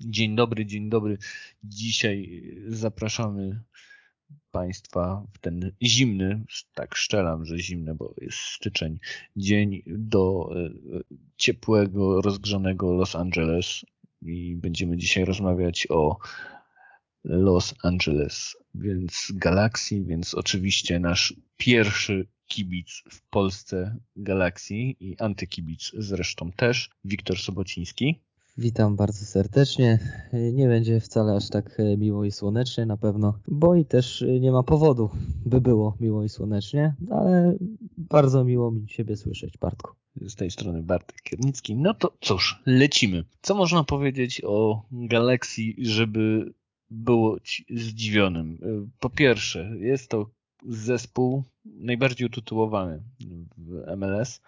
Dzień dobry, dzień dobry. Dzisiaj zapraszamy Państwa w ten zimny, tak szczelam, że zimny, bo jest styczeń, dzień do e, ciepłego, rozgrzanego Los Angeles i będziemy dzisiaj rozmawiać o Los Angeles, więc Galaxy, więc oczywiście nasz pierwszy kibic w Polsce Galaxy i antykibic zresztą też, Wiktor Sobociński. Witam bardzo serdecznie. Nie będzie wcale aż tak miło i słonecznie na pewno, bo i też nie ma powodu, by było miło i słonecznie, ale bardzo miło mi Ciebie słyszeć, Bartku. Z tej strony Bartek Kiernicki. No to cóż, lecimy. Co można powiedzieć o Galaxy, żeby było zdziwionym? Po pierwsze, jest to zespół najbardziej utytułowany w MLS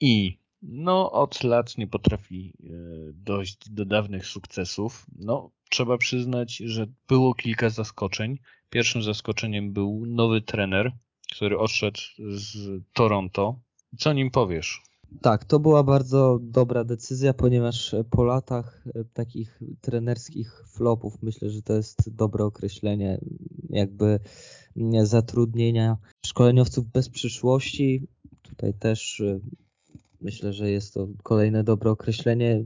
i no, od lat nie potrafi e, dojść do dawnych sukcesów. No, trzeba przyznać, że było kilka zaskoczeń. Pierwszym zaskoczeniem był nowy trener, który odszedł z Toronto. Co nim powiesz? Tak, to była bardzo dobra decyzja, ponieważ po latach e, takich trenerskich flopów myślę, że to jest dobre określenie jakby zatrudnienia szkoleniowców bez przyszłości. Tutaj też e, myślę, że jest to kolejne dobre określenie.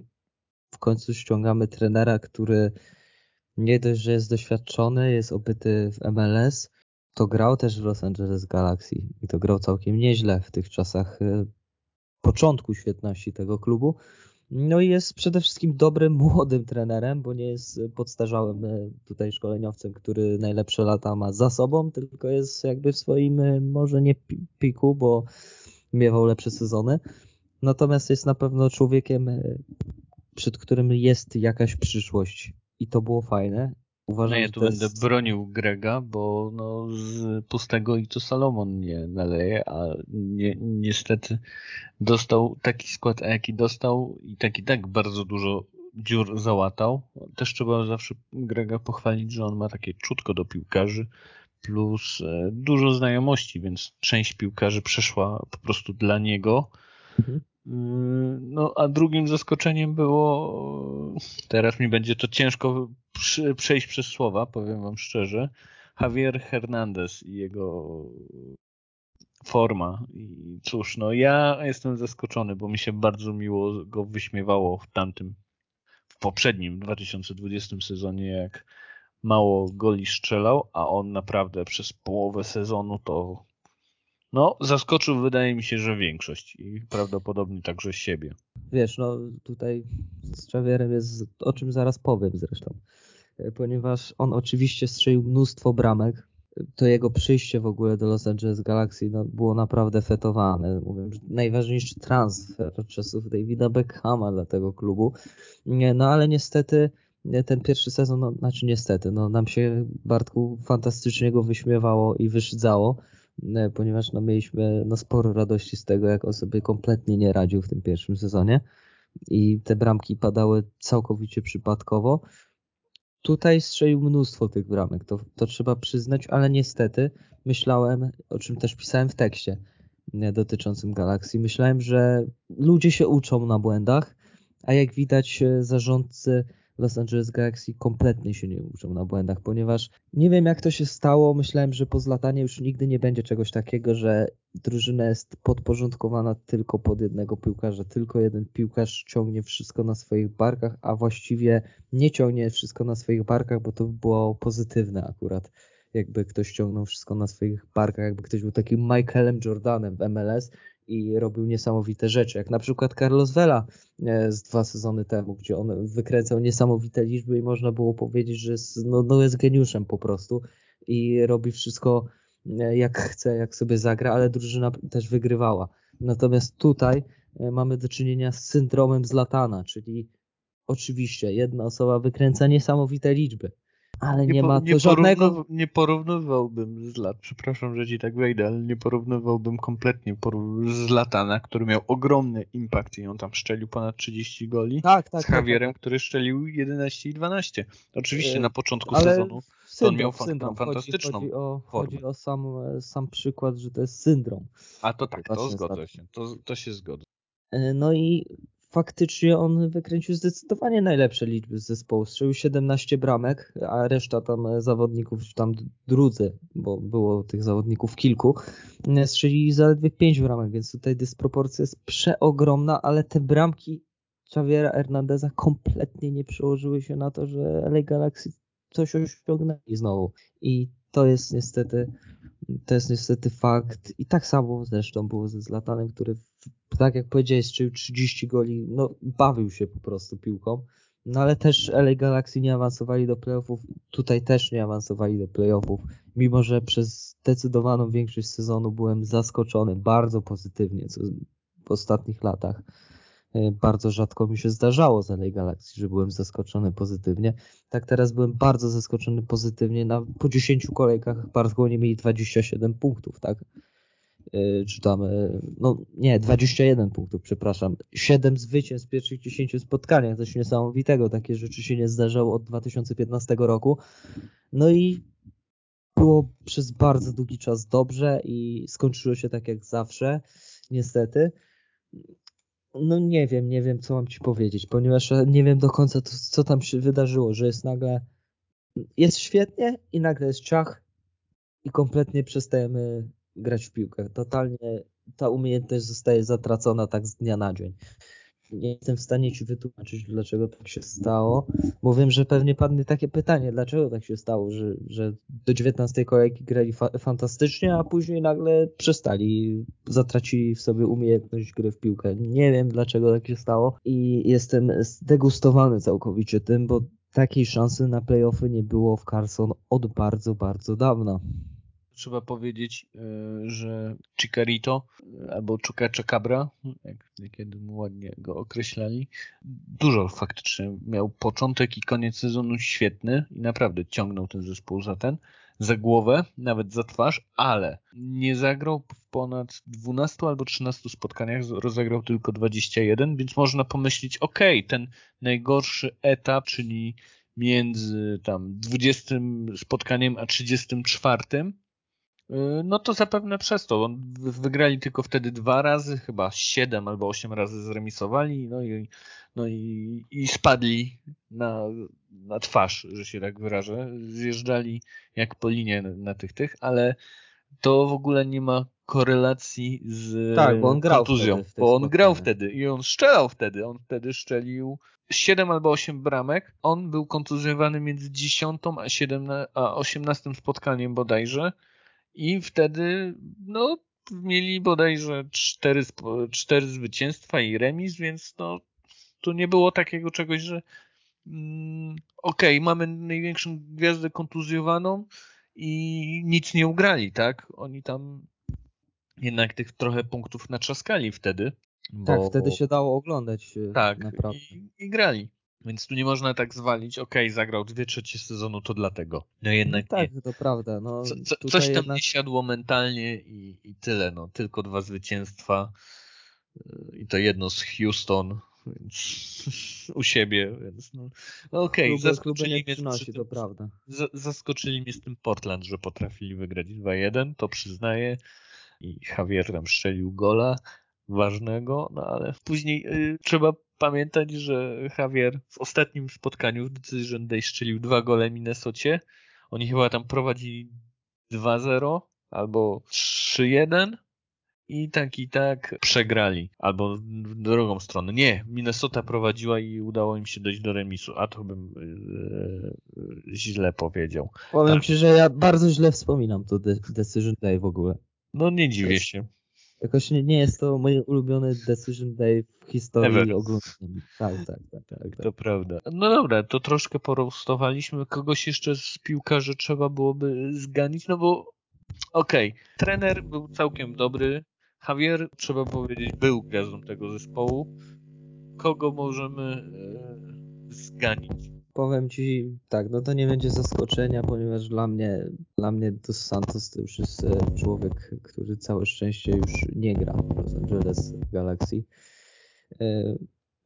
W końcu ściągamy trenera, który nie dość, że jest doświadczony, jest obyty w MLS, to grał też w Los Angeles Galaxy i to grał całkiem nieźle w tych czasach e, początku świetności tego klubu. No i jest przede wszystkim dobrym, młodym trenerem, bo nie jest podstarzałym e, tutaj szkoleniowcem, który najlepsze lata ma za sobą, tylko jest jakby w swoim, e, może nie piku, bo miewał lepsze sezony. Natomiast jest na pewno człowiekiem, przed którym jest jakaś przyszłość. I to było fajne. Uważam, no ja tu będę jest... bronił Grega, bo no, z pustego i to Salomon nie naleje, a nie, niestety dostał taki skład, a jaki dostał i tak i tak bardzo dużo dziur załatał. Też trzeba zawsze Grega pochwalić, że on ma takie czutko do piłkarzy, plus e, dużo znajomości, więc część piłkarzy przeszła po prostu dla niego. Mhm. Mm, no, a drugim zaskoczeniem było, teraz mi będzie to ciężko przejść przez słowa, powiem wam szczerze, Javier Hernandez i jego forma. I cóż, no ja jestem zaskoczony, bo mi się bardzo miło go wyśmiewało w tamtym, w poprzednim 2020 sezonie, jak mało goli strzelał, a on naprawdę przez połowę sezonu to no, zaskoczył wydaje mi się, że większość i prawdopodobnie także siebie. Wiesz, no tutaj z Xavierem jest, o czym zaraz powiem zresztą, e, ponieważ on oczywiście strzelił mnóstwo bramek, to jego przyjście w ogóle do Los Angeles Galaxy no, było naprawdę fetowane. Mówię, najważniejszy transfer od czasów Davida Beckhama dla tego klubu. No ale niestety ten pierwszy sezon, no, znaczy niestety, no, nam się Bartku fantastycznie go wyśmiewało i wyszydzało. E, ponieważ no, mieliśmy no, sporo radości z tego, jak on sobie kompletnie nie radził w tym pierwszym sezonie i te bramki padały całkowicie przypadkowo. Tutaj strzelił mnóstwo tych bramek, to, to trzeba przyznać, ale niestety myślałem, o czym też pisałem w tekście nie, dotyczącym Galaxii, myślałem, że ludzie się uczą na błędach, a jak widać e, zarządcy Los Angeles Galaxy kompletnie się nie uczą na błędach, ponieważ nie wiem jak to się stało. Myślałem, że po zlatanie już nigdy nie będzie czegoś takiego, że drużyna jest podporządkowana tylko pod jednego piłkarza. Tylko jeden piłkarz ciągnie wszystko na swoich barkach, a właściwie nie ciągnie wszystko na swoich barkach, bo to by było pozytywne akurat jakby ktoś ciągnął wszystko na swoich barkach, jakby ktoś był takim Michaelem Jordanem w MLS i robił niesamowite rzeczy, jak na przykład Carlos Vela e, z dwa sezony temu, gdzie on wykręcał niesamowite liczby i można było powiedzieć, że no, no jest geniuszem po prostu i robi wszystko e, jak chce, jak sobie zagra, ale drużyna też wygrywała. Natomiast tutaj e, mamy do czynienia z syndromem Zlatana, czyli oczywiście jedna osoba wykręca niesamowite liczby, ale nie, nie ma nie żadnego... Nie porównywałbym z lat, przepraszam, że ci tak wejdę, ale nie porównywałbym kompletnie z Latana, który miał ogromny impact i on tam szczelił ponad 30 goli, tak, tak, z Javierem, tak, tak. który szczelił 11 i 12. Oczywiście e, na początku ale sezonu syndrom, on miał syndrom. fantastyczną chodzi, chodzi o, formę. Chodzi o sam, sam przykład, że to jest syndrom. A to tak, to zgodza się, to, to się zgodza. E, no i faktycznie on wykręcił zdecydowanie najlepsze liczby z zespołu. Strzelił 17 bramek, a reszta tam zawodników, tam drudzy, bo było tych zawodników kilku, strzeli zaledwie 5 bramek, więc tutaj dysproporcja jest przeogromna, ale te bramki Javiera Hernandeza kompletnie nie przełożyły się na to, że LA Galaxy coś osiągnęli znowu. I to jest niestety to jest niestety fakt. I tak samo zresztą było ze Zlatanem, który tak jak powiedziałeś, strzelił 30 goli, no bawił się po prostu piłką. No ale też LA Galaxy nie awansowali do playoffów, tutaj też nie awansowali do playoffów, mimo że przez zdecydowaną większość sezonu byłem zaskoczony bardzo pozytywnie co w ostatnich latach. E, bardzo rzadko mi się zdarzało z LA Galaxy, że byłem zaskoczony pozytywnie. Tak teraz byłem bardzo zaskoczony pozytywnie. Na, po 10 kolejkach bardzo oni mieli 27 punktów, tak? E, czy tam, e, no nie, 21 punktów, przepraszam. 7 zwycięstw w pierwszych 10 spotkaniach, coś niesamowitego. Takie rzeczy się nie zdarzało od 2015 roku. No i było przez bardzo długi czas dobrze i skończyło się tak jak zawsze, niestety. No nie wiem, nie wiem co mam ci powiedzieć, ponieważ nie wiem do końca to, co tam się wydarzyło, że jest nagle jest świetnie i nagle jest ciach i kompletnie przestajemy grać w piłkę. Totalnie ta umiejętność zostaje zatracona tak z dnia na dzień. Nie jestem w stanie ci wytłumaczyć, dlaczego tak się stało, bo wiem, że pewnie padnie takie pytanie, dlaczego tak się stało, że, że do 19 kolejki grali fa fantastycznie, a później nagle przestali, zatracili w sobie umiejętność gry w piłkę. Nie wiem, dlaczego tak się stało i jestem zdegustowany całkowicie tym, bo takiej szansy na playoffy nie było w Carson od bardzo, bardzo dawna trzeba powiedzieć, e, że Chicarito albo Chukacha Cabra, jak niekiedy mu ładnie go określali, dużo faktycznie miał początek i koniec sezonu świetny i naprawdę ciągnął ten zespół za ten, za głowę, nawet za twarz, ale nie zagrał w ponad 12 albo 13 spotkaniach, rozegrał tylko 21, więc można pomyśleć, ok, ten najgorszy etap, czyli między tam 20 spotkaniem a 34 Y, no to zapewne przez to. Wygrali tylko wtedy dwa razy, chyba siedem albo osiem razy zremisowali, no i, no i, i spadli na, na twarz, że się tak wyrażę. Zjeżdżali jak po linie na, tych tych, ale to w ogóle nie ma korelacji z tak, bo on grał kontuzją, wtedy bo on grał wtedy i on strzelał wtedy. On wtedy szczelił 7 albo 8 bramek. On był kontuzjowany między 10 a, 7, a 18 spotkaniem bodajże i wtedy no, mieli bodajże cztery, cztery zwycięstwa i remis, więc no, tu nie było takiego czegoś, że mm, okej, okay, mamy największą gwiazdę kontuzjowaną i nic nie ugrali, tak? Oni tam jednak tych trochę punktów natrzaskali wtedy. Bo... Tak, wtedy się dało oglądać. Tak, naprawdę. I, i grali. Więc tu nie można tak zwalić, okej, okay, zagrał dwie trzecie sezonu, to dlatego. No jednak no tak, nie. to prawda. No, co, co, coś tam jednak... nie siadło mentalnie i, i tyle. No. Tylko dwa zwycięstwa i to jedno z Houston, więc u siebie, więc no, no okej, okay, zaskoczyli przynosi, to prawda. zaskoczyli mnie z tym Portland, że potrafili wygrać 2-1, to przyznaję i Javier tam strzelił gola ważnego, no ale później y, trzeba pamiętać, że Javier w ostatnim spotkaniu w Decision Day strzelił dwa gole Minnesocie. Oni chyba tam prowadzili 2-0 albo 3-1 i tak i tak przegrali. Albo w drugą stronę. Nie, Minnesota prowadziła i udało im się dojść do remisu, a to bym yy, źle powiedział. Powiem tak. Ci, że ja bardzo źle wspominam to Decision Day w ogóle. No nie dziwię się. Jakoś nie, nie jest to mój ulubiony Decision Day w historii oglądania. Tak, tak, tak, tak, tak. To prawda. No dobra, to troszkę porostowaliśmy. Kogoś jeszcze z piłkarzy trzeba byłoby zganić, no bo okej, okay, trener był całkiem dobry. Javier, trzeba powiedzieć, był gwiazdą tego zespołu. Kogo możemy e, zganić? Powiem ci tak, no to nie będzie zaskoczenia, ponieważ dla mnie, dla mnie Dos Santos to już jest e, człowiek, który całe szczęście już nie gra w Los Angeles Galaxy. E,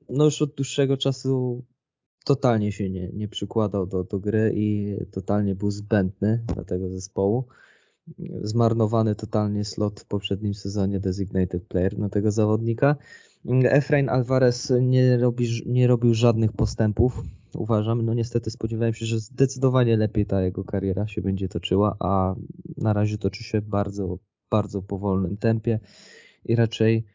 no już od dłuższego czasu totalnie się nie, nie przykładał do, do gry i totalnie był zbędny dla tego zespołu. zmarnowany totalnie slot w poprzednim sezonie designated player na tego zawodnika. Efrain Alvarez nie, robi, nie robił żadnych postępów, uważam. No niestety spodziewałem się, że zdecydowanie lepiej ta jego kariera się będzie toczyła, a na razie toczy się bardzo, bardzo powolnym tempie i raczej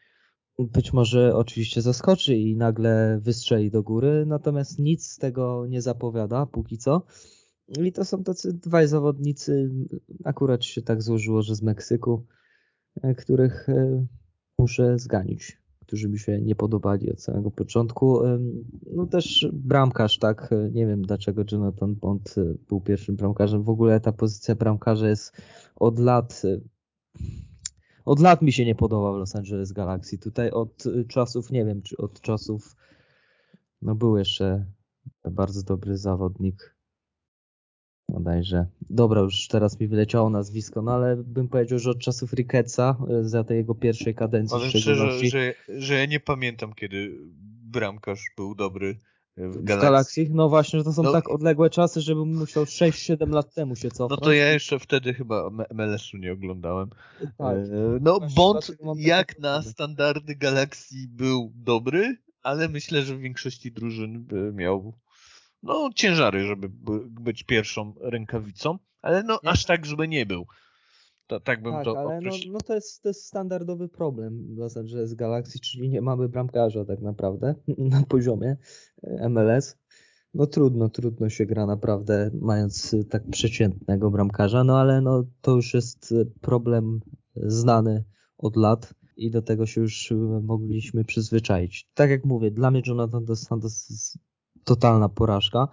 być może oczywiście zaskoczy i nagle wystrzeli do góry, natomiast nic z tego nie zapowiada póki co. I to są tacy dwaj zawodnicy, akurat się tak złożyło, że z Meksyku, e, których e, muszę zganić, którzy mi się nie podobali od samego początku. No też bramkarz, tak, nie wiem dlaczego Jonathan Bond e, był pierwszym bramkarzem. W ogóle ta pozycja bramkarza jest od lat od lat mi się nie podoba w Los Angeles Galaxy. Tutaj od czasów, nie wiem, czy od czasów, no był jeszcze bardzo dobry zawodnik. Bodajże. Dobra, już teraz mi wyleciało nazwisko, no ale bym powiedział, że od czasów Ricketsa, e, za tej jego pierwszej kadencji. Ale szczerze, że, że ja nie pamiętam, kiedy bramkarz był dobry w Galaxii. No właśnie, że to są no, tak odległe czasy, żebym musiał 6-7 lat temu się cofnąć. No to ja jeszcze wtedy chyba MLS-u nie oglądałem. Tak. E, no Bond jak na standardy Galaxii był dobry, ale myślę, że w większości drużyn miał no ciężary, żeby być pierwszą rękawicą, ale no aż tak, żeby nie był. To, tak bym tak, to ale no, no, to, jest, to jest standardowy problem w Los Angeles Galaxy, czyli nie mamy bramkarza tak naprawdę na poziomie e, MLS. No trudno, trudno się gra naprawdę mając tak przeciętnego bramkarza, no ale no to już jest problem znany od lat i do tego się już mogliśmy przyzwyczaić. Tak jak mówię, dla mnie Jonathan Dos Santos totalna porażka.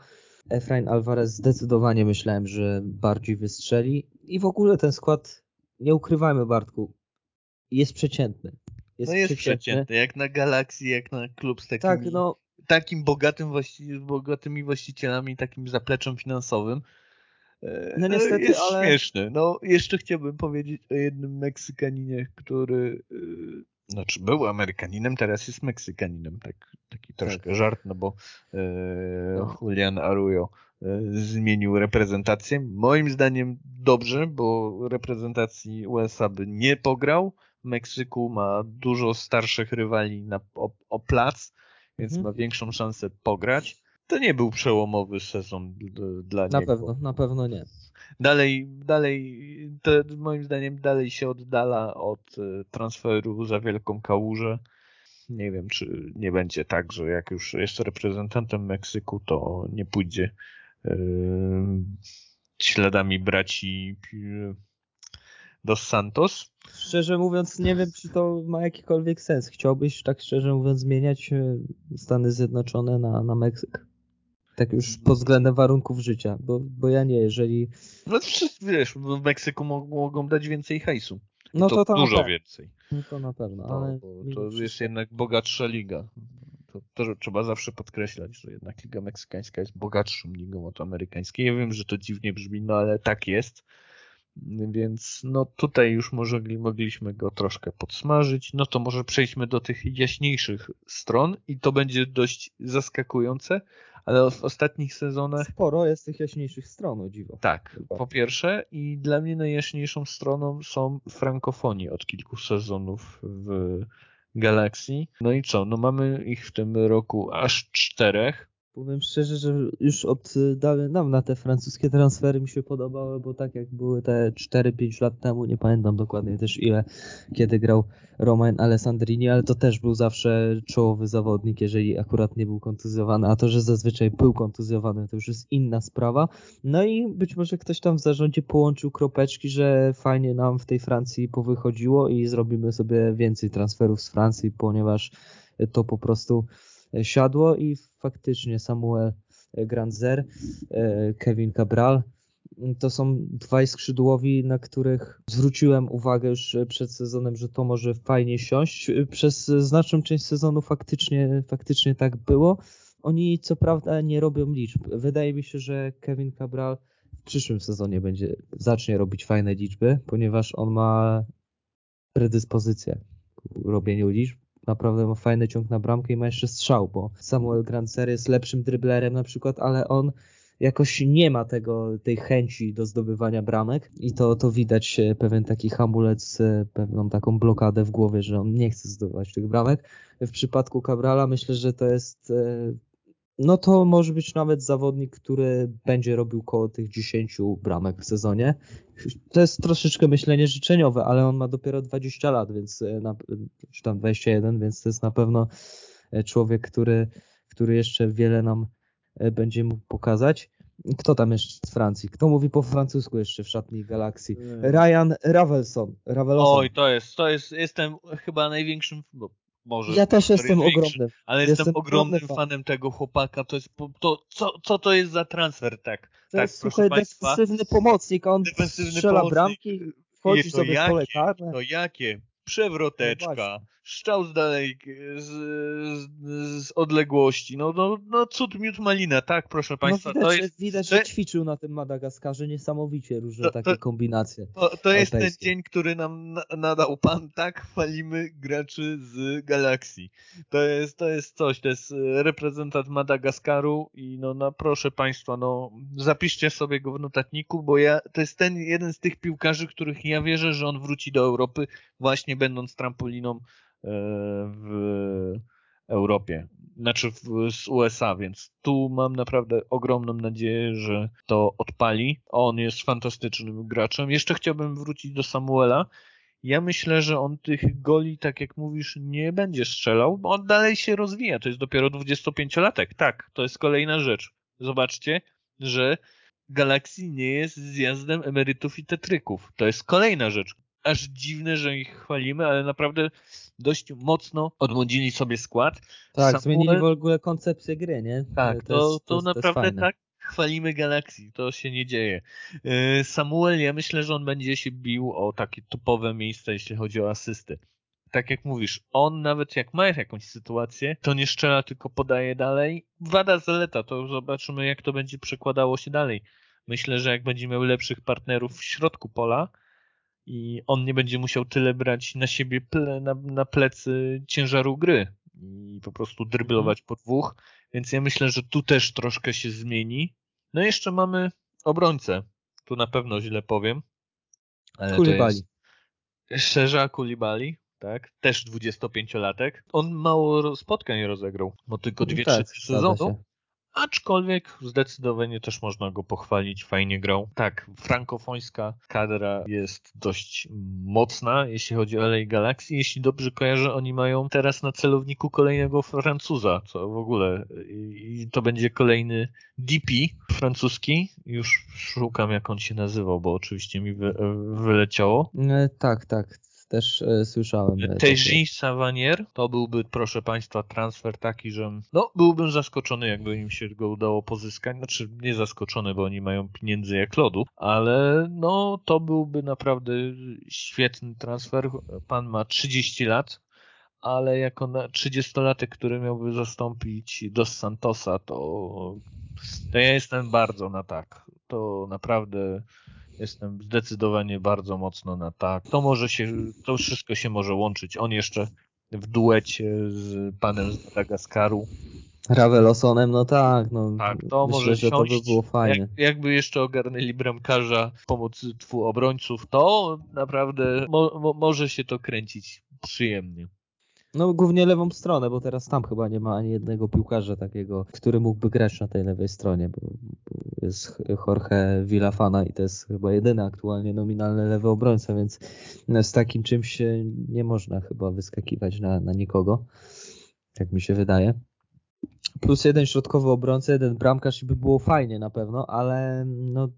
Efrain Alvarez zdecydowanie myślałem, że bardziej wystrzeli i w ogóle ten skład, nie ukrywajmy Bartku, jest przeciętny. Jest no jest przeciętny. przeciętny, jak na Galaxii, jak na klub z takimi, tak, no, takim bogatym właści bogatymi właścicielami, takim zapleczem finansowym. E, no niestety, jest ale... śmieszny. No jeszcze chciałbym powiedzieć o jednym Meksykaninie, który y, znaczy był Amerykaninem, teraz jest Meksykaninem. Tak, taki troszkę tak. żart, no bo e, no. Julian Arroyo e, zmienił reprezentację. Moim zdaniem dobrze, bo reprezentacji USA by nie pograł. Meksyku ma dużo starszych rywali na, o, o plac, więc mhm. ma większą szansę pograć. To nie był przełomowy sezon dla na niego. Na pewno, na pewno nie dalej, dalej, to moim zdaniem dalej się oddala od e, transferu za wielką kałużę. Nie wiem, czy nie będzie tak, że jak już jest reprezentantem Meksyku, to nie pójdzie yy, śladami braci Dos Santos. Szczerze mówiąc, nie wiem, czy to ma jakikolwiek sens. Chciałbyś, tak szczerze mówiąc, zmieniać Stany Zjednoczone na, na Meksyk? Tak już pod względem warunków życia, bo, bo ja nie, jeżeli... No wiesz, w Meksyku mogą dać więcej hajsu. No to, to, to dużo więcej. No to na pewno, ale... To, to jest jednak bogatsza liga. To, to trzeba zawsze podkreślać, że jednak Liga Meksykańska jest bogatszą ligą od amerykańskiej. Ja wiem, że to dziwnie brzmi, no ale tak jest. Więc no tutaj już może mogliśmy go troszkę podsmażyć. No to może przejdźmy do tych jaśniejszych stron i to będzie dość zaskakujące, ale w ostatnich sezonach... Sporo jest tych jaśniejszych stron, o dziwo. Tak, Chyba. po pierwsze i dla mnie najjaśniejszą stroną są frankofonii od kilku sezonów w Galaxii. No i co, no mamy ich w tym roku aż czterech. Powiem szczerze, że już od dawna te francuskie transfery mi się podobały, bo tak jak były te 4-5 lat temu, nie pamiętam dokładnie też ile, kiedy grał Romain Alessandrini, ale to też był zawsze czołowy zawodnik, jeżeli akurat nie był kontuzjowany, a to, że zazwyczaj był kontuzjowany, to już jest inna sprawa. No i być może ktoś tam w zarządzie połączył kropeczki, że fajnie nam w tej Francji powychodziło i zrobimy sobie więcej transferów z Francji, ponieważ to po prostu siadło i faktycznie Samuel Grandzer, e, Kevin Cabral to są dwaj skrzydłowi, na których zwróciłem uwagę już przed sezonem, że to może fajnie siąść. Przez znaczną część sezonu faktycznie, faktycznie tak było. Oni co prawda nie robią liczb. Wydaje mi się, że Kevin Cabral w przyszłym sezonie będzie zacznie robić fajne liczby, ponieważ on ma predyspozycję ku robieniu liczb naprawdę ma fajny ciąg na bramkę i ma jeszcze strzał, bo Samuel Grancer jest lepszym dryblerem na przykład, ale on jakoś nie ma tego, tej chęci do zdobywania bramek i to, to widać e, pewien taki hamulec, e, pewną taką blokadę w głowie, że on nie chce zdobywać tych bramek. W przypadku Cabrala myślę, że to jest e, no to może być nawet zawodnik, który będzie robił koło tych 10 bramek w sezonie. To jest troszeczkę myślenie życzeniowe, ale on ma dopiero 20 lat, więc na, czy tam 21, więc to jest na pewno człowiek, który, który jeszcze wiele nam będzie mógł pokazać. Kto tam jeszcze z Francji? Kto mówi po francusku jeszcze w szatni Galaxii? Ryan Ravelson. Ravelson. Oj, to jest, to jest, jestem chyba największym, bo może. Ja też jestem ogromnym. Ale jestem, jestem ogromnym fan. fanem tego chłopaka. To jest, to, co, co to jest za transfer, tak? To tak, jest, słuchaj, defensywny pomocnik, on defensywny strzela pomocnik. bramki, wchodzi sobie jakie, w pole karne. To jakie? Przewroteczka, szczał dalej z, z, z, odległości. No, no, no cud miód malina, tak, proszę no Państwa. No widać, to jest, widać że ćwiczył na tym Madagaskarze niesamowicie różne to, takie kombinacje. To, to jest ten dzień, który nam nadał Pan, tak chwalimy graczy z Galaxii. To jest, to jest coś, to jest reprezentant Madagaskaru i no, no proszę Państwa, no zapiszcie sobie go w notatniku, bo ja, to jest ten jeden z tych piłkarzy, których ja wierzę, że on wróci do Europy właśnie będąc trampoliną e, w Europie, znaczy w, z USA, więc tu mam naprawdę ogromną nadzieję, że to odpali. On jest fantastycznym graczem. Jeszcze chciałbym wrócić do Samuela. Ja myślę, że on tych goli, tak jak mówisz, nie będzie strzelał, bo on dalej się rozwija. To jest dopiero 25-latek. Tak, to jest kolejna rzecz. Zobaczcie, że Galaxy nie jest zjazdem emerytów i tetryków. To jest kolejna rzecz, aż dziwne, że ich chwalimy, ale naprawdę dość mocno odmłodzili sobie skład. Tak, Samuel... zmienili w ogóle koncepcję gry, nie? Tak, to, to, jest, to, to naprawdę tak chwalimy Galaxii, to się nie dzieje. Y, Samuel, ja myślę, że on będzie się bił o takie topowe miejsca, jeśli chodzi o asysty. Tak jak mówisz, on nawet jak ma jakąś sytuację, to nie szczela, tylko podaje dalej. Wada zaleta, to zobaczymy, jak to będzie przekładało się dalej. Myślę, że jak będzie miał lepszych partnerów w środku pola, i on nie będzie musiał tyle brać na siebie ple, na, na plecy ciężaru gry i po prostu dryblować mhm. po dwóch, więc ja myślę, że tu też troszkę się zmieni. No i jeszcze mamy obrońcę. Tu na pewno źle powiem. Ale Kulibali. Szerza Kulibali, tak? Też 25-latek. On mało spotkań rozegrał, bo tylko dwie, tak, trzy sezonu. Aczkolwiek zdecydowanie też można go pochwalić, fajnie grał. Tak, frankofońska kadra jest dość mocna, jeśli chodzi o LA Galaxy. Jeśli dobrze kojarzę, oni mają teraz na celowniku kolejnego Francuza, co w ogóle i to będzie kolejny DP francuski. Już szukam jak on się nazywał, bo oczywiście mi wy, wyleciało. E, tak, tak też e, słyszałem. E, Teji Savanier to byłby, proszę Państwa, transfer taki, że no, byłbym zaskoczony, jakby im się go udało pozyskać. Znaczy, nie zaskoczony, bo oni mają pieniędzy jak lodu, ale no, to byłby naprawdę świetny transfer. Pan ma 30 lat, ale jako 30-latek, który miałby zastąpić Dos Santosa, to, to ja jestem bardzo na tak. To naprawdę Jestem zdecydowanie bardzo mocno na tak. To może się, to wszystko się może łączyć. On jeszcze w duecie z panem z Madagaskaru. Ravelosonem, no tak, no. Tak, to myślę, może że to by było fajnie. Jak, jakby jeszcze ogarnęli bramkarza pomocy dwóch obrońców, to naprawdę mo, mo, może się to kręcić przyjemnie. No głównie lewą stronę, bo teraz tam chyba nie ma ani jednego piłkarza takiego, który mógłby grać na tej lewej stronie, bo, bo jest Jorge Villafana i to jest chyba jedyny aktualnie nominalny lewy obrońca, więc z takim czymś nie można chyba wyskakiwać na, na nikogo, jak mi się wydaje. Plus jeden środkowy obrońca, jeden bramkarz i by było fajnie na pewno, ale no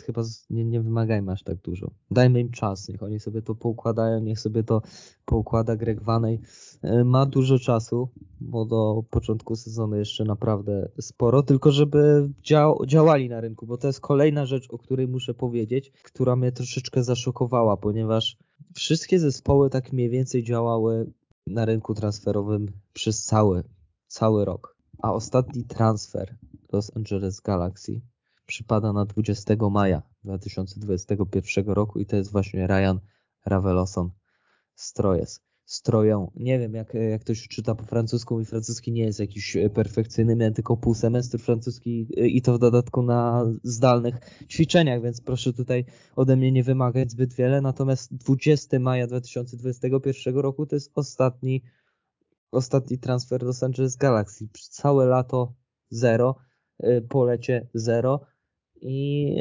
chyba nie, nie wymagajmy aż tak dużo. Dajmy im czas, niech oni sobie to poukładają, niech sobie to poukłada Greg Vanej. E, ma dużo czasu, bo do początku sezonu jeszcze naprawdę sporo, tylko żeby dział, działali na rynku, bo to jest kolejna rzecz, o której muszę powiedzieć, która mnie troszeczkę zaszokowała, ponieważ wszystkie zespoły tak mniej więcej działały na rynku transferowym przez cały, cały rok. A ostatni transfer Los Angeles Galaxy przypada na 20 maja 2021 roku i to jest właśnie Ryan Raveloson z Trojes. Stroją. Nie wiem, jak, jak ktoś czyta po francusku, mój francuski nie jest jakiś perfekcyjny, miałem tylko pół semestru francuski i to w dodatku na zdalnych ćwiczeniach, więc proszę tutaj ode mnie nie wymagać zbyt wiele. Natomiast 20 maja 2021 roku to jest ostatni, ostatni transfer do Angeles Galaxy. Całe lato zero, polecie zero i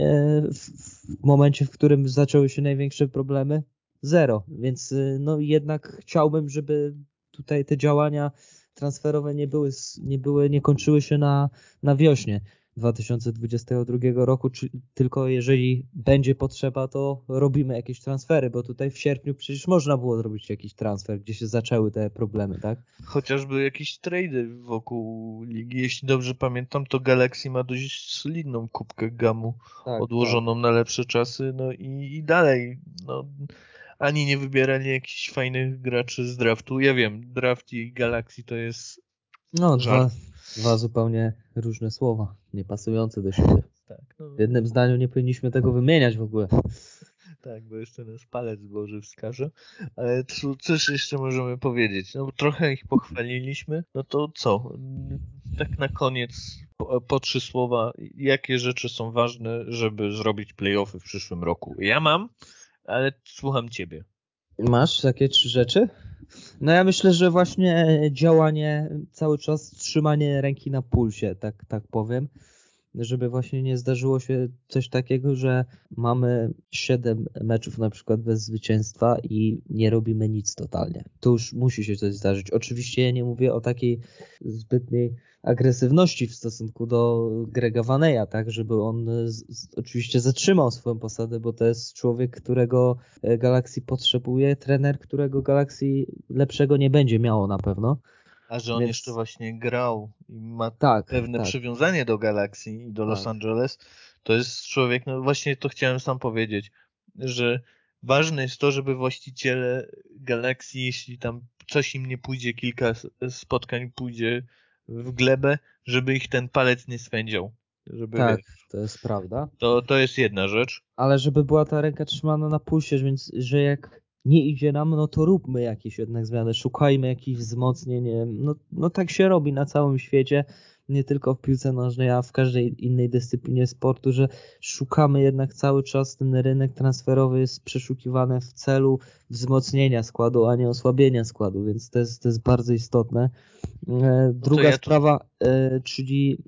w momencie, w którym zaczęły się największe problemy, zero. Więc y, no jednak chciałbym, żeby tutaj te działania transferowe nie były, nie były, nie kończyły się na, na wiośnie 2022 roku, czy, tylko jeżeli będzie potrzeba, to robimy jakieś transfery, bo tutaj w sierpniu przecież można było zrobić jakiś transfer, gdzie się zaczęły te problemy, tak? Chociażby jakieś trady wokół ligi. Jeśli dobrze pamiętam, to Galaxy ma dość solidną kubkę gamu tak, odłożoną tak. na lepsze czasy, no i, i dalej, no ani nie wybierali jakichś fajnych graczy z draftu. Ja wiem, draft i Galaxy to jest. No, dwa, dwa zupełnie różne słowa, niepasujące do siebie. Tak, no. W jednym zdaniu nie powinniśmy tego wymieniać w ogóle. Tak, bo jeszcze nas palec Boży wskaże. Ale cóż jeszcze możemy powiedzieć? No trochę ich pochwaliliśmy, no to co? Tak na koniec po, po, trzy słowa. Jakie rzeczy są ważne, żeby zrobić playoffy w przyszłym roku? Ja mam ale słucham ciebie. Masz takie trzy rzeczy? No ja myślę, że właśnie działanie, cały czas trzymanie ręki na pulsie, tak, tak powiem żeby właśnie nie zdarzyło się coś takiego, że mamy 7 meczów na przykład bez zwycięstwa i nie robimy nic totalnie. To już musi się coś zdarzyć. Oczywiście ja nie mówię o takiej zbytniej agresywności w stosunku do Grega Vaneya, tak, żeby on z, z, oczywiście zatrzymał swoją posadę, bo to jest człowiek, którego e, Galaxy potrzebuje, trener, którego Galaxy lepszego nie będzie miało na pewno. A że on Więc... jeszcze właśnie grał i ma tak, pewne tak. przywiązanie do Galaxy i do Los tak. Angeles, to jest człowiek, no właśnie to chciałem sam powiedzieć, że ważne jest to, żeby właściciele Galaxy, jeśli tam coś im nie pójdzie, kilka spotkań pójdzie w glebę, żeby ich ten palec nie swędział. Żeby, tak, to jest prawda. To, to jest jedna rzecz. Ale żeby była ta ręka trzymana na pulsie, więc że jak nie idzie nam, no to róbmy jakieś jednak zmiany, szukajmy jakichś wzmocnień. No, no tak się robi na całym świecie, nie tylko w piłce nożnej, a w każdej innej dyscyplinie sportu, że szukamy jednak cały czas, ten rynek transferowy jest przeszukiwany w celu wzmocnienia składu, a nie osłabienia składu, więc to jest, to jest bardzo istotne. E, druga no ja sprawa, to... E, czyli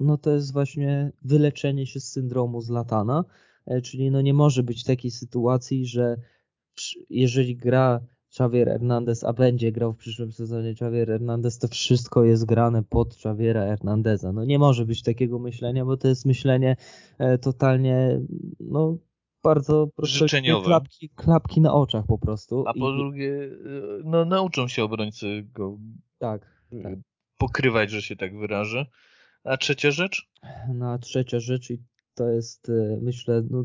no to jest właśnie wyleczenie się z syndromu Zlatana, e, czyli no nie może być takiej sytuacji, że jeżeli gra Xavier Hernandez, a będzie grał w przyszłym sezonie Xavier Hernandez, to wszystko jest grane pod Xaviera Hernandeza. No nie może być takiego myślenia, bo to jest myślenie e, totalnie, no bardzo życzeniowe. Klapki, klapki na oczach po prostu. A po I... drugie, e, no nauczą się obrońcy go tak, tak. pokrywać, że się tak wyrażę. A trzecia rzecz? No a trzecia rzecz i to jest, e, myślę, no,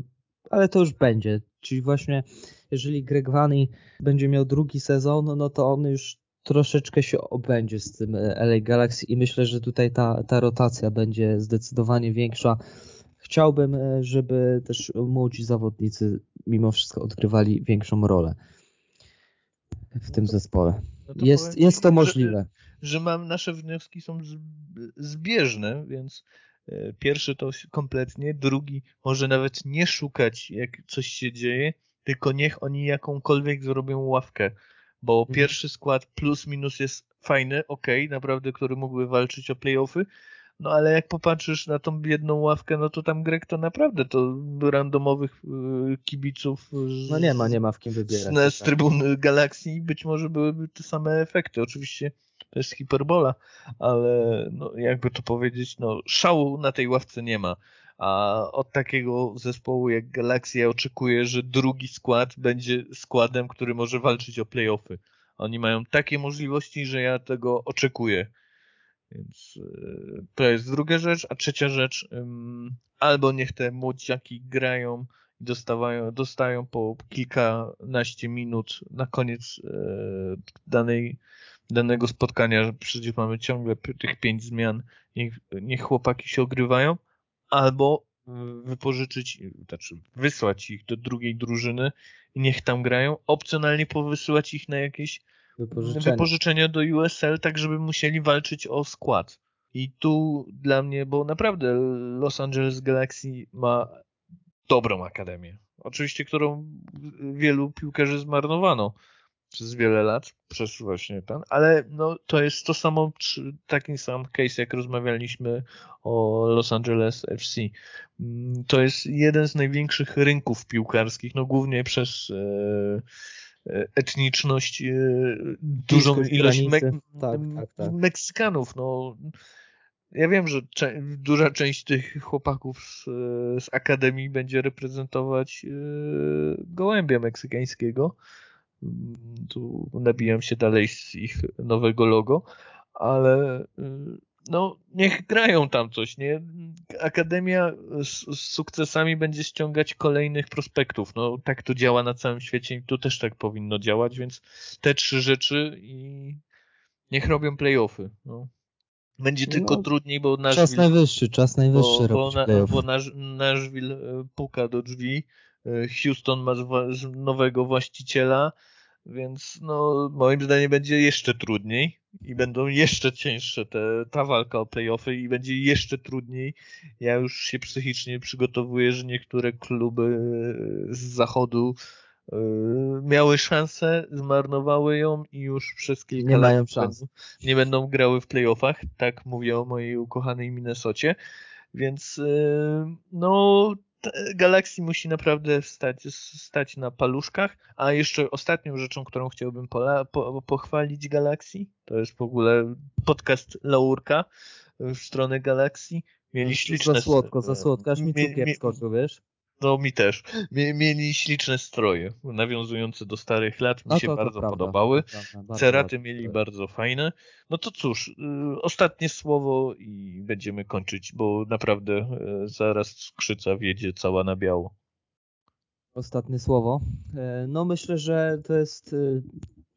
ale to już będzie. Czyli właśnie jeżeli Greg Vanny będzie miał drugi sezon, no to on już troszeczkę się obędzie z tym e, LA Galaxy i myślę, że tutaj ta, ta rotacja będzie zdecydowanie większa. Chciałbym, e, żeby też młodzi zawodnicy mimo wszystko odgrywali większą rolę w tym zespole. No to jest, jest to możliwe. Że, że mam, nasze wnioski są zbieżne, więc pierwszy to kompletnie, drugi może nawet nie szukać, jak coś się dzieje, tylko niech oni jakąkolwiek zrobią ławkę, bo mhm. pierwszy skład plus minus jest fajny, ok, naprawdę, który mógłby walczyć o playoffy, no ale jak popatrzysz na tą jedną ławkę, no to tam Grek to naprawdę to randomowych y, kibiców z, no nie ma, nie ma w kim wybierać. Z, z tak. trybun Galaxii być może byłyby te same efekty. Oczywiście to jest hiperbola, ale no, jakby to powiedzieć, no szału na tej ławce nie ma. A od takiego zespołu jak Galaxia oczekuję, że drugi skład będzie składem, który może walczyć o playoffy. Oni mają takie możliwości, że ja tego oczekuję. Więc e, to jest druga rzecz. A trzecia rzecz, albo niech te młodziaki grają i dostawają, dostają po kilkanaście minut na koniec e, danej, danego spotkania, że przecież mamy ciągle tych pięć zmian, niech, niech chłopaki się ogrywają, albo wypożyczyć, znaczy wysłać ich do drugiej drużyny i niech tam grają, opcjonalnie powysyłać ich na jakieś wypożyczenia, wypożyczenia do USL, tak żeby musieli walczyć o skład. I tu dla mnie, bo naprawdę Los Angeles Galaxy ma dobrą akademię. Oczywiście, którą wielu piłkarzy zmarnowano przez wiele lat, przez właśnie ten, ale no, to jest to samo, taki sam case, jak rozmawialiśmy o Los Angeles FC. Mm, to jest jeden z największych rynków piłkarskich, no głównie przez e, e etniczność, e, dużą ilość me tak, tak, tak. Meksykanów, no ja wiem, że cze duża część tych chłopaków z, z Akademii będzie reprezentować yy, gołębia meksykańskiego. Mm, tu nabijam się dalej z ich nowego logo, ale yy, no niech grają tam coś, nie? Akademia z, z, sukcesami będzie ściągać kolejnych prospektów. No tak to działa na całym świecie i tu też tak powinno działać, więc te trzy rzeczy i niech robią playoffy. No. Będzie tylko no, trudniej, bo Nashville... Czas najwyższy, czas najwyższy bo, bo, na, bo Nashville e, puka do drzwi, e, Houston ma nowego właściciela, więc no moim zdaniem będzie jeszcze trudniej i będą jeszcze cięższe te, ta walka o playoffy i będzie jeszcze trudniej. Ja już się psychicznie przygotowuję, że niektóre kluby z zachodu Yy, miały szansę, zmarnowały ją i już przez kilka nie lat mają szans. nie będą grały w playoffach. Tak mówię o mojej ukochanej Minnesocie. Więc yy, no Galaxy musi naprawdę stać, stać na paluszkach. A jeszcze ostatnią rzeczą, którą chciałbym pola, po, pochwalić Galaxy, to jest w ogóle podcast Laurka w stronę Galaxy. Mieli śliczne... Za słodko, za słodko, aż mi cukier skoczył, wiesz? No mi też. Mieli śliczne stroje, nawiązujące do starych lat. Mi no się to, bardzo to podobały. Prawda, Ceraty mieli bardzo fajne. No to cóż, y, ostatnie słowo i będziemy kończyć, bo naprawdę y, zaraz skrzyca wiedzie cała na biało. Ostatnie słowo. E, no myślę, że to jest y,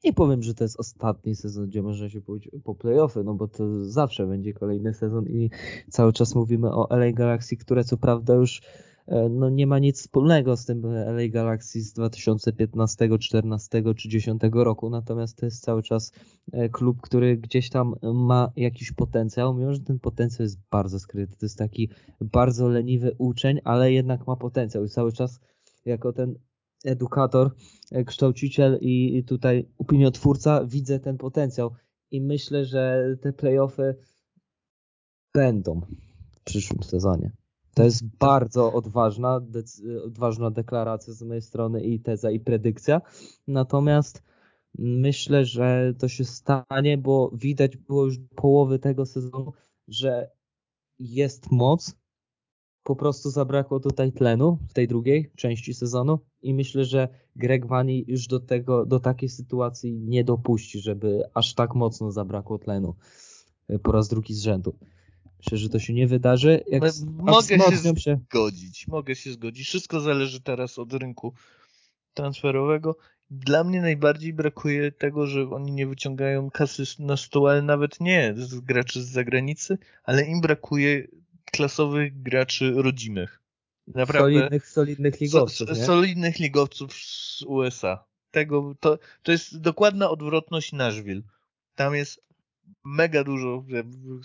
nie powiem, że to jest ostatni sezon, gdzie można się pójść po playoffy, no bo to zawsze będzie kolejny sezon i cały czas mówimy o LA Galaxy, które co prawda już no nie ma nic wspólnego z tym LA Galaxy z 2015, 14 czy 10 roku, natomiast to jest cały czas e, klub, który gdzieś tam ma jakiś potencjał, mimo że ten potencjał jest bardzo skryty. To jest taki bardzo leniwy uczeń, ale jednak ma potencjał i cały czas jako ten edukator, e, kształciciel i tutaj opiniotwórca widzę ten potencjał i myślę, że te playoffy będą w przyszłym sezonie. To jest bardzo odważna, odważna deklaracja z mojej strony i teza i predykcja. Natomiast myślę, że to się stanie, bo widać było już połowy tego sezonu, że jest moc. Po prostu zabrakło tutaj tlenu w tej drugiej części sezonu i myślę, że Greg Vani już do tego, do takiej sytuacji nie dopuści, żeby aż tak mocno zabrakło tlenu po raz drugi z rzędu. Myślę, że to się nie wydarzy. Jak mogę się, się zgodzić, mogę się zgodzić. Wszystko zależy teraz od rynku transferowego. Dla mnie najbardziej brakuje tego, że oni nie wyciągają kasy na stół, ale nawet nie z graczy z zagranicy, ale im brakuje klasowych graczy rodzimych. Naprawdę solidnych, solidnych ligowców. So, solidnych ligowców z USA. Tego, to, to jest dokładna odwrotność Nashville. Tam jest mega dużo,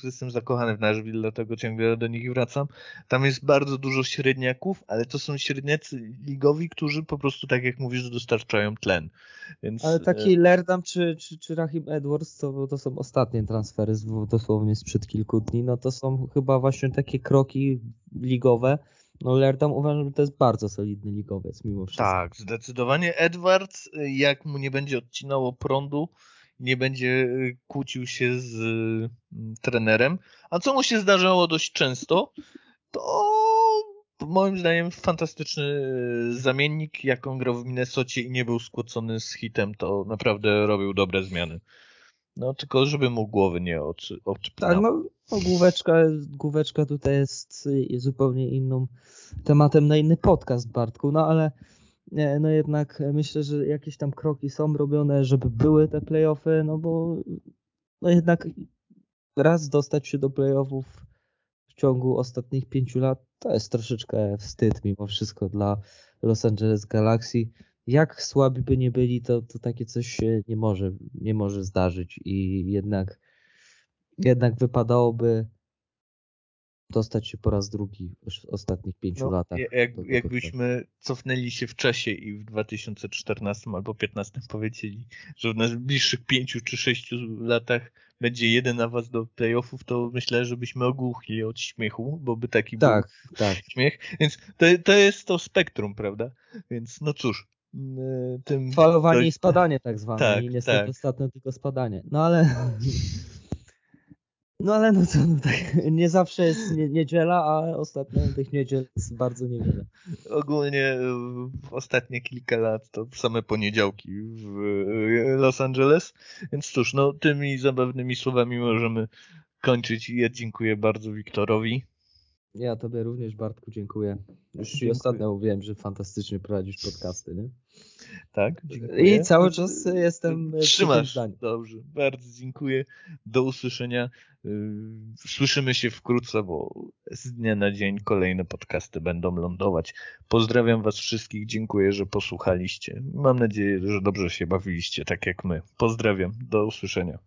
jestem zakochany w Nashville, dlatego ciągle do nich wracam. Tam jest bardzo dużo średniaków, ale to są średniacy ligowi, którzy po prostu, tak jak mówisz, dostarczają tlen. Więc... Ale taki e, Lerdam czy, czy, czy Rahim Edwards, to, to są ostatnie transfery, dosłownie sprzed kilku dni, no to są chyba właśnie takie kroki ligowe, no Lerdam uważam, że to jest bardzo solidny ligowiec mimo wszystko. Tak, zdecydowanie. Edwards, jak mu nie będzie odcinało prądu, nie będzie y, kłócił się z y, trenerem. A co mu się zdarzało dość często, to moim zdaniem fantastyczny y, zamiennik, jak on grał w Minnesocie i nie był skłócony z hitem, to naprawdę robił dobre zmiany. No tylko żeby mu głowy nie oczy, Tak, no, no główeczka, główeczka tutaj jest zupełnie inną tematem na inny podcast, Bartku, no ale no jednak myślę, że jakieś tam kroki są robione, żeby były te playoffy, no bo no jednak raz dostać się do playoffów w ciągu ostatnich pięciu lat, to jest troszeczkę wstyd mimo wszystko dla Los Angeles Galaxy. Jak słabi by nie byli, to, to takie coś się nie może, nie może zdarzyć i jednak, jednak wypadałoby dostać się po raz drugi w ostatnich pięciu no, latach. Jak, jakbyśmy cofnęli się w czasie i w 2014 albo 2015 powiedzieli, że w najbliższych pięciu czy sześciu latach będzie jeden awans do playoffów, to myślę, że byśmy ogłuchli od śmiechu, bo by taki tak, był tak. śmiech. Więc to, to jest to spektrum, prawda? Więc no cóż. Tym Falowanie to... i spadanie tak zwane. Tak, I niestety tak. ostatnio tylko spadanie. No ale No ale no co, no tak, nie zawsze jest nie, niedziela, a ostatnio tych niedziel jest bardzo niewiele. Ogólnie w ostatnie kilka lat to same poniedziałki w Los Angeles, więc cóż, no tymi zabawnymi słowami możemy kończyć. Ja dziękuję bardzo Wiktorowi. Ja tobie również Bartku dziękuję. Już ci ostatnio mówiłem, że fantastycznie prowadzisz podcasty, nie? Tak, dziękuję. I cały czas jestem Trzymasz. Dobrze, bardzo dziękuję. Do usłyszenia. Y, słyszymy się wkrótce, bo z dnia na dzień kolejne podcasty będą lądować. Pozdrawiam was wszystkich, dziękuję, że posłuchaliście. Mam nadzieję, że dobrze się bawiliście, tak jak my. Pozdrawiam, do usłyszenia.